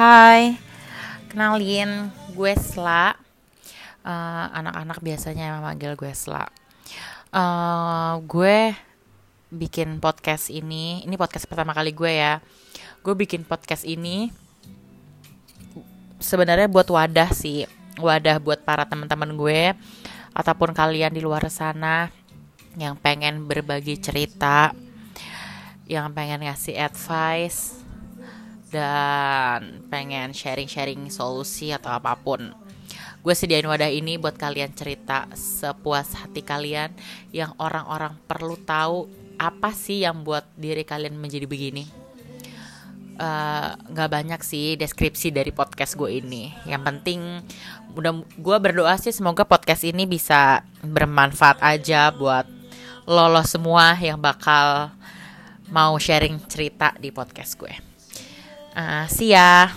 Hai, kenalin gue Sla. Uh, anak-anak biasanya memanggil gue Sla. Uh, gue bikin podcast ini, ini podcast pertama kali gue ya. Gue bikin podcast ini sebenarnya buat wadah sih, wadah buat para teman-teman gue ataupun kalian di luar sana yang pengen berbagi cerita, yang pengen ngasih advice dan pengen sharing-sharing solusi atau apa pun. Gue sediain wadah ini buat kalian cerita sepuas hati kalian yang orang-orang perlu tahu apa sih yang buat diri kalian menjadi begini. Eh, nggak uh, banyak sih deskripsi dari podcast gue ini. Yang penting, udah gue berdoa sih semoga podcast ini bisa bermanfaat aja buat lolos semua yang bakal mau sharing cerita di podcast gue. Uh, see ya.